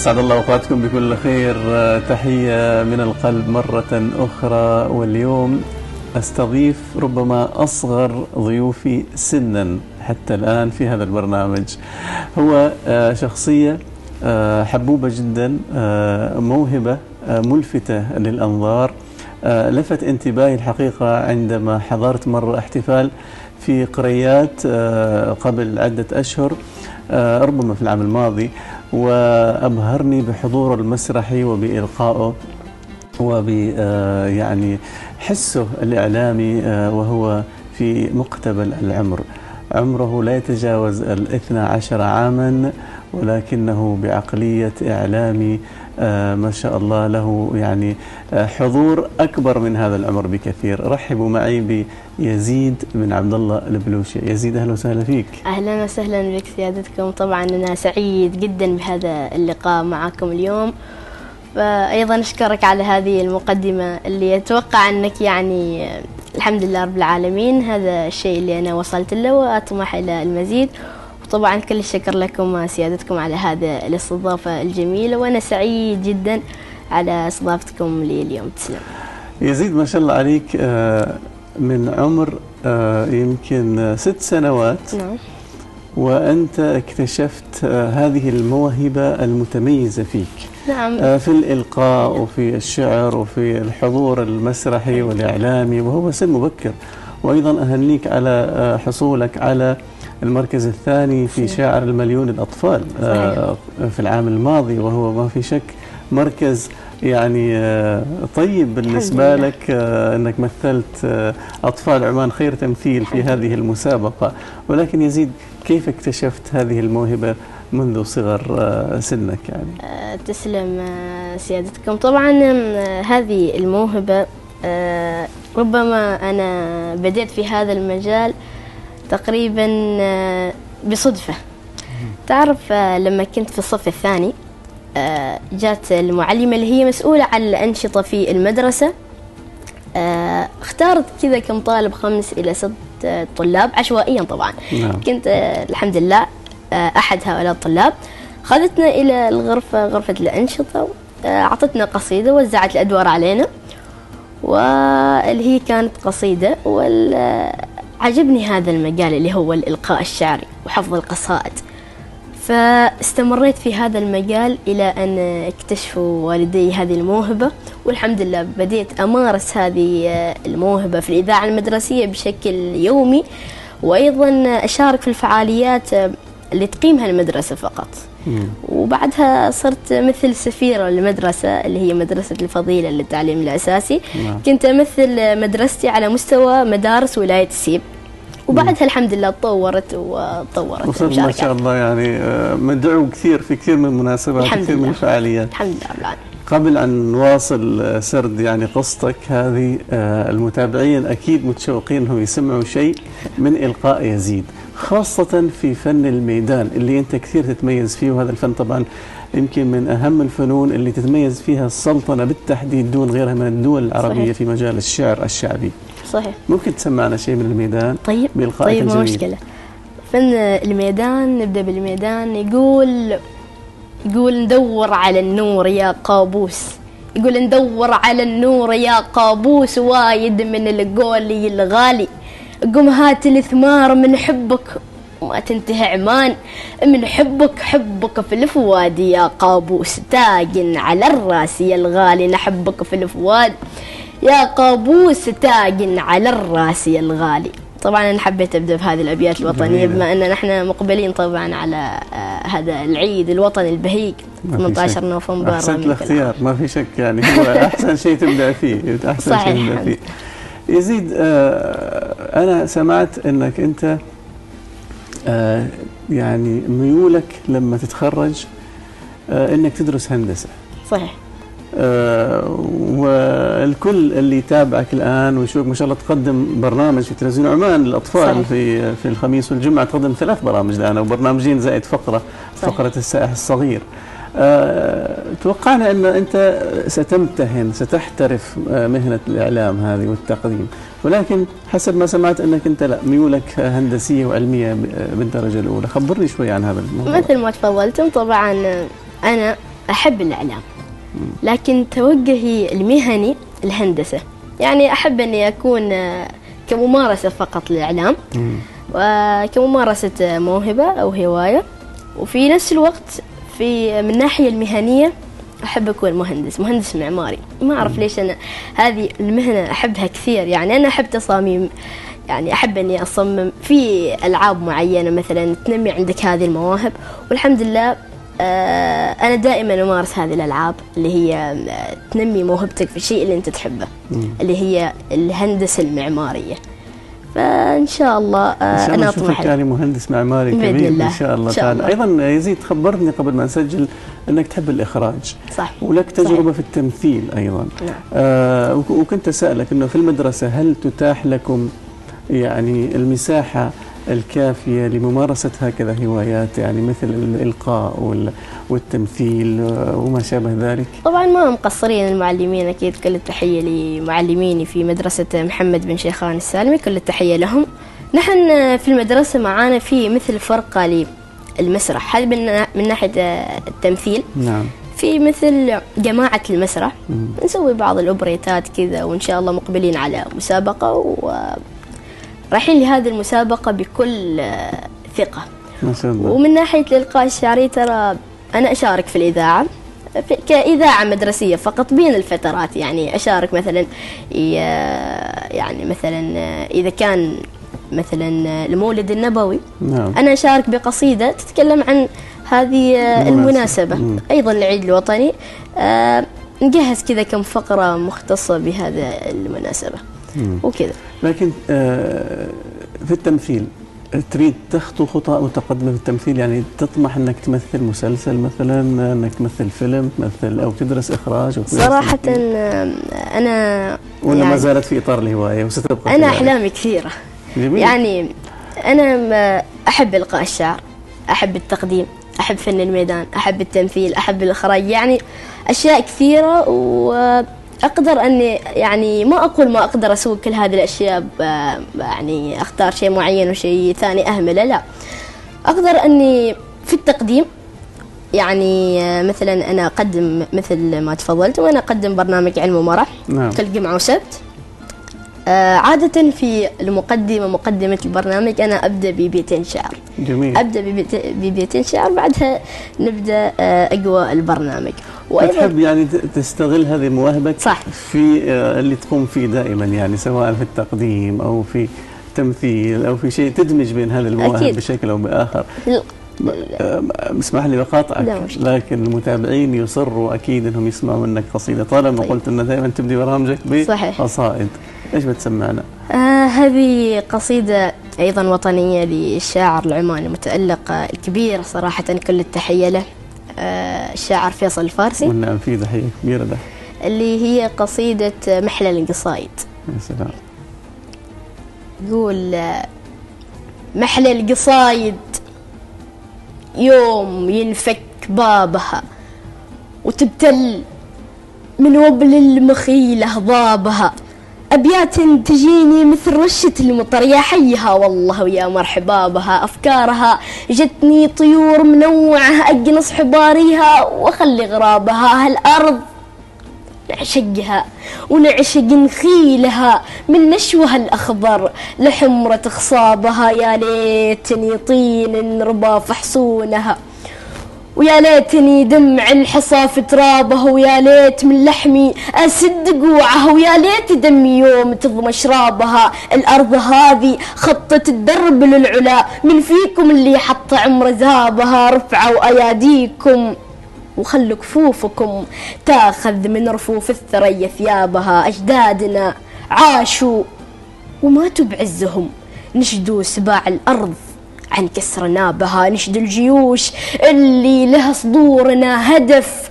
أسعد الله أوقاتكم بكل خير. تحية من القلب مرة أخرى. واليوم أستضيف ربما أصغر ضيوفي سنا حتى الآن في هذا البرنامج. هو شخصية حبوبة جدا موهبة ملفتة للأنظار. لفت انتباهي الحقيقة عندما حضرت مرة احتفال في قريات قبل عدة أشهر ربما في العام الماضي. وأبهرني بحضوره المسرحي وبإلقائه وب يعني حسه الإعلامي وهو في مقتبل العمر. عمره لا يتجاوز الإثنى عشر عاما ولكنه بعقلية إعلامي ما شاء الله له يعني حضور أكبر من هذا العمر بكثير. رحبوا معي بيزيد بن عبد الله البلوشي. يزيد أهلا وسهلا فيك. أهلا وسهلا بك سيادتكم طبعا أنا سعيد جدا بهذا اللقاء معكم اليوم. فأيضا أشكرك على هذه المقدمة اللي أتوقع أنك يعني الحمد لله رب العالمين هذا الشيء اللي أنا وصلت له وأطمح إلى المزيد. وطبعا كل الشكر لكم سيادتكم على هذا الاستضافة الجميلة وأنا سعيد جدا على استضافتكم لي اليوم تسلم. يزيد ما شاء الله عليك من عمر يمكن ست سنوات. نعم. وأنت اكتشفت هذه الموهبة المتميزة فيك. نعم. في الإلقاء وفي الشعر وفي الحضور المسرحي والإعلامي وهو سن مبكر. وأيضا أهنيك على حصولك على المركز الثاني في شاعر المليون الأطفال صحيح. في العام الماضي وهو ما في شك مركز يعني طيب بالنسبة. لك أنك مثلت أطفال عمان خير تمثيل في هذه المسابقة. ولكن يزيد كيف اكتشفت هذه الموهبة منذ صغر سنك يعني؟ آه، تسلم آه، سيادتكم. طبعا آه، هذه الموهبة آه، ربما أنا بديت في هذا المجال تقريبا آه، بصدفة. تعرف آه، لما كنت في الصف الثاني آه، جات المعلمة اللي هي مسؤولة عن الأنشطة في المدرسة اختارت كذا كم طالب خمس إلى ست طلاب عشوائيا طبعا. نعم. كنت الحمد لله أحد هؤلاء الطلاب. خذتنا إلى الغرفة غرفة الأنشطة أعطتنا قصيدة وزعت الأدوار علينا واللي هي كانت قصيدة وعجبني هذا المجال اللي هو الإلقاء الشعري وحفظ القصائد فاستمريت في هذا المجال إلى أن اكتشفوا والدي هذه الموهبة والحمد لله بديت أمارس هذه آه، الموهبة في الإذاعة المدرسية بشكل يومي وأيضا أشارك في الفعاليات آه، اللي تقيمها المدرسة فقط مم. وبعدها صرت مثل سفيرة للمدرسة اللي هي مدرسة الفضيلة للتعليم الأساسي نعم. كنت أمثل مدرستي على مستوى مدارس ولاية السيب وبعدها الحمد لله تطورت وتطورت وصرت ما. شاء الله يعني آه، مدعو كثير في كثير من المناسبات كثير من. الفعاليات الحمد لله العالمين قبل أن نواصل آه، سرد يعني قصتك هذه آه، المتابعين أكيد متشوقين أنهم يسمعوا شيء من إلقاء يزيد خاصة في فن الميدان اللي أنت كثير تتميز فيه وهذا الفن طبعا يمكن من أهم الفنون اللي تتميز فيها السلطنة بالتحديد دون غيرها من الدول العربية صحيح. في مجال الشعر الشعبي صحيح. ممكن تسمعنا شيء من الميدان؟ طيب بإلقائك طيب ما. مشكلة. فن الميدان نبدأ بالميدان. يقول يقول ندور على النور يا قابوس. يقول ندور على النور يا قابوس وايد من القولي الغالي قم هات الثمار من حبك وما تنتهي عمان. من حبك حبك في الفؤاد يا قابوس. تاج على الرأس يا الغالي نحبك في الفؤاد. يا قابوس تاج على الرأس يا الغالي طبعا أنا حبيت أبدأ بهذه الأبيات الوطنية. بما أن نحن مقبلين طبعا على آه، هذا العيد الوطني البهيج ما في 18 شك. نوفمبر عام. الاختيار ما في شك يعني هو أحسن شيء تبدأ فيه أحسن صحيح. شيء تبدأ فيه يزيد آه أنا سمعت أنك أنت آه يعني ميولك لما تتخرج آه أنك تدرس هندسة صحيح والكل اللي يتابعك الآن ويشوفك ما شاء الله تقدم برنامج في تلفزيون عمان للأطفال صحيح. في في الخميس والجمعة. تقدم ثلاث برامج الآن وبرنامجين زائد فقرة صحيح. فقرة السائح الصغير. آه، توقعنا أن أنت ستمتهن ستحترف آه، مهنة الإعلام هذه والتقديم. ولكن حسب ما سمعت أنك أنت لا ميولك هندسية وعلمية بالدرجة الأولى. خبرني شوي عن هذا الموضوع. مثل ما تفضلتم طبعا أنا أحب الإعلام. لكن توجهي المهني الهندسة. يعني أحب أني أكون آه، كممارسة فقط للإعلام. وكممارسة موهبة أو هواية. وفي نفس الوقت في من الناحية المهنية أحب أكون مهندس مهندس معماري. ما أعرف ليش أنا هذه المهنة أحبها كثير. يعني أنا أحب تصاميم. يعني أحب أني أصمم في ألعاب معينة مثلا تنمي عندك هذه المواهب. والحمد لله آه، أنا دائما أمارس هذه الألعاب اللي هي آه، تنمي موهبتك في الشيء اللي أنت تحبه اللي هي الهندسة المعمارية فإن شاء الله آه، إن شاء الله نشوفك أطمح يعني مهندس معماري كبير الله. إن شاء الله إن تعالى. أيضا يزيد خبرني قبل ما نسجل إنك تحب الإخراج صح ولك تجربة صحيح. في التمثيل أيضا نعم. آه وك- وكنت أسألك إنه في المدرسة هل تتاح لكم يعني المساحة الكافية لممارسة هكذا هوايات يعني مثل الإلقاء وال- والتمثيل آه، وما شابه ذلك. طبعا ما مقصرين المعلمين أكيد كل التحية لمعلميني في مدرسة محمد بن شيخان السالمي كل التحية لهم. نحن في المدرسة معانا في مثل فرقة للمسرح هذه من من ناحية التمثيل. نعم. في مثل جماعة المسرح. مم. نسوي بعض الأوبريتات كذا وإن شاء الله مقبلين على مسابقة و رايحين لهذه المسابقة بكل ثقة. ما شاء الله. ومن ناحية الإلقاء الشعري ترى أنا أشارك في الإذاعة في كإذاعة مدرسية فقط بين الفترات يعني أشارك مثلا ي- يعني مثلا إذا كان مثلا المولد النبوي. نعم. أنا أشارك بقصيدة تتكلم عن هذه المناسبة. مم. أيضا العيد الوطني. آه، نجهز كذا كم فقرة مختصة بهذا المناسبة. وكذا. لكن آه، في التمثيل تريد تخطو خطى متقدمة في التمثيل؟ يعني تطمح إنك تمثل مسلسل مثلا إنك تمثل فيلم تمثل أو تدرس إخراج أو تدرس صراحة تمثيل؟ آه، أنا ولا ما يعني زالت في إطار الهواية وستبقى أنا كذلك؟ أحلامي كثيرة. جميل. يعني أنا ما أحب إلقاء الشعر أحب التقديم أحب فن الميدان أحب التمثيل أحب الإخراج. يعني أشياء كثيرة وأقدر أني يعني ما أقول ما أقدر أسوي كل هذه الأشياء ب- يعني أختار شيء معين وشيء ثاني أهمله لا. أقدر أني في التقديم يعني مثلا أنا أقدم مثل ما تفضلت وأنا أقدم برنامج علم ومرح نعم. كل جمعة وسبت. آه، عادة في المقدمة مقدمة البرنامج أنا أبدأ ببيتين شعر. جميل. أبدأ ببيت- ببيتين شعر بعدها نبدأ آه، أقوى البرنامج. تحب يعني تستغل هذه مواهبك صح. في آه، اللي تقوم فيه دائما يعني سواء في التقديم أو في تمثيل أو في شيء تدمج بين هذه المواهب أكيد. بشكل أو بآخر آه، اسمح لي بقاطعك. لكن المتابعين يصروا أكيد إنهم يسمعوا منك قصيدة طالما طيب. قلت ان دائما تبدي برامجك. بقصائد إيش بتسمعنا؟ آه هذه قصيدة أيضا وطنية للشاعر العماني المتألق آه، الكبير صراحة كل التحية له الشاعر فيصل الفارسي. والنعم في تحيه كبيرة له اللي هي قصيدة آه، محلى القصايد. يا سلام. يقول آه، محلى القصايد يوم ينفك بابها وتبتل من وبل المخيلة ضابها. أبيات تجيني مثل رشة المطر يا حيها والله ويا مرحبا بها أفكارها جتني طيور منوعة أجنص حباريها وأخلي غرابها. هالأرض نعشقها ونعشق نخيلها من نشوها الأخضر لحمرة خصابها. يا ليتني طين ربا فحصونها. ويا ليتني دمع الحصى في ترابه ويا ليت من لحمي أسد قوعه ويا ليت دمي يوم تضم شرابها. الأرض هذه خطت الدرب للعلا من فيكم اللي حط عمر ذابها رفعوا أياديكم وخلوا كفوفكم تاخذ من رفوف الثريا ثيابها. أجدادنا عاشوا وماتوا بعزهم نشدوا سباع الأرض. عن كسر نابها نشد الجيوش اللي لها صدورنا هدف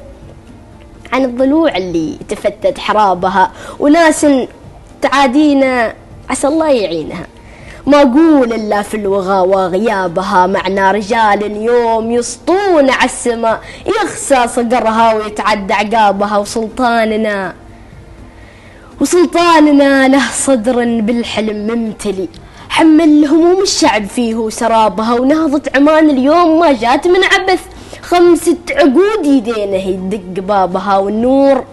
عن الضلوع اللي تفتت حرابها. وناس تعادينا عسى الله يعينها. ما أقول إلا في الوغى وغيابها معنا رجال يوم يسطون على السماء يخسى صقرها ويتعدى عقابها وسلطاننا. وسلطاننا له صدر بالحلم ممتلي حمل هموم الشعب فيه سرابها ونهضة عمان اليوم ما جات من عبث. خمسة عقود يدينه يدق بابها والنور.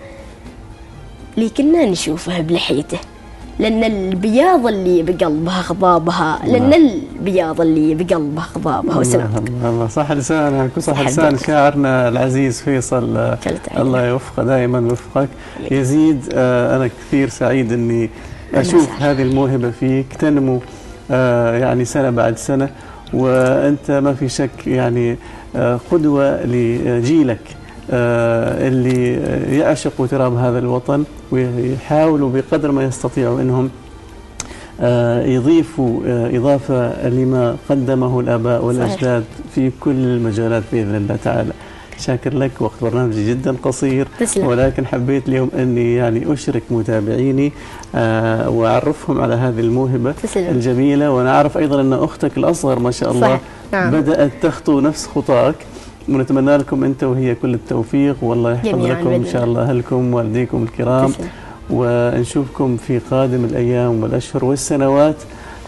اللي كنا نشوفه بلحيته لأن البياض اللي بقلبها خضابها لأن البياض اللي بقلبها خضابها. وسلام. الله الله صح لسانك وصح صح لسان. شاعرنا العزيز فيصل. الله يوفقه دائما ويوفقك يزيد آه، أنا كثير سعيد أشوف سعيد. هذه الموهبة فيك تنمو يعني سنة بعد سنة وأنت ما في شك يعني آه، قدوة لجيلك آه، اللي يعشقوا تراب هذا الوطن ويحاولوا بقدر ما يستطيعوا إنهم آه، يضيفوا آه، إضافة لما قدمه الآباء والأجداد في كل المجالات بإذن الله تعالى. شاكر لك وقت برنامجي جدا قصير تسلم. ولكن حبيت اليوم أني يعني أشرك متابعيني آه، وأعرفهم على هذه الموهبة تسلم. الجميلة وأنا أعرف أيضا أن أختك الأصغر ما شاء الله صح. نعم. بدأت تخطو نفس خطاك ونتمنى لكم أنت وهي كل التوفيق والله يحفظ لكم إن شاء الله. الله أهلكم والديكم الكرام تسلم. ونشوفكم في قادم الأيام والأشهر والسنوات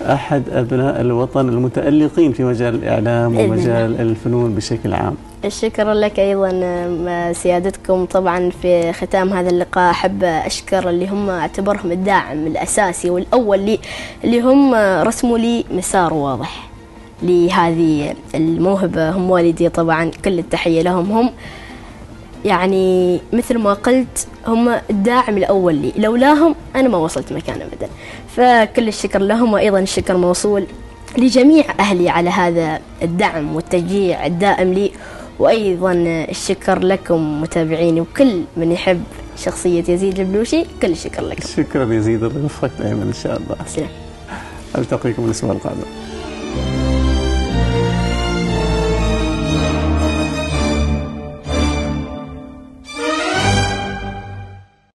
أحد أبناء الوطن المتألقين في مجال الإعلام ومجال الفنون بشكل عام. الشكر لك أيضا سيادتكم طبعا في ختام هذا اللقاء. أحب أشكر اللي هم أعتبرهم الداعم الأساسي والأول لي اللي هم رسموا لي مسار واضح لهذه الموهبة. هم والدي طبعا كل التحية لهم. هم يعني مثل ما قلت هم الداعم الأول لي. لولاهم أنا ما وصلت مكان أبدا. فكل الشكر لهم وأيضا الشكر موصول لجميع أهلي على هذا الدعم والتشجيع الدائم لي. وأيضا الشكر لكم متابعيني وكل من يحب شخصية يزيد البلوشي كل الشكر لكم. شكرا يزيد الله يوفقك دائما إن شاء الله. سلام. ألتقيكم الأسبوع القادم.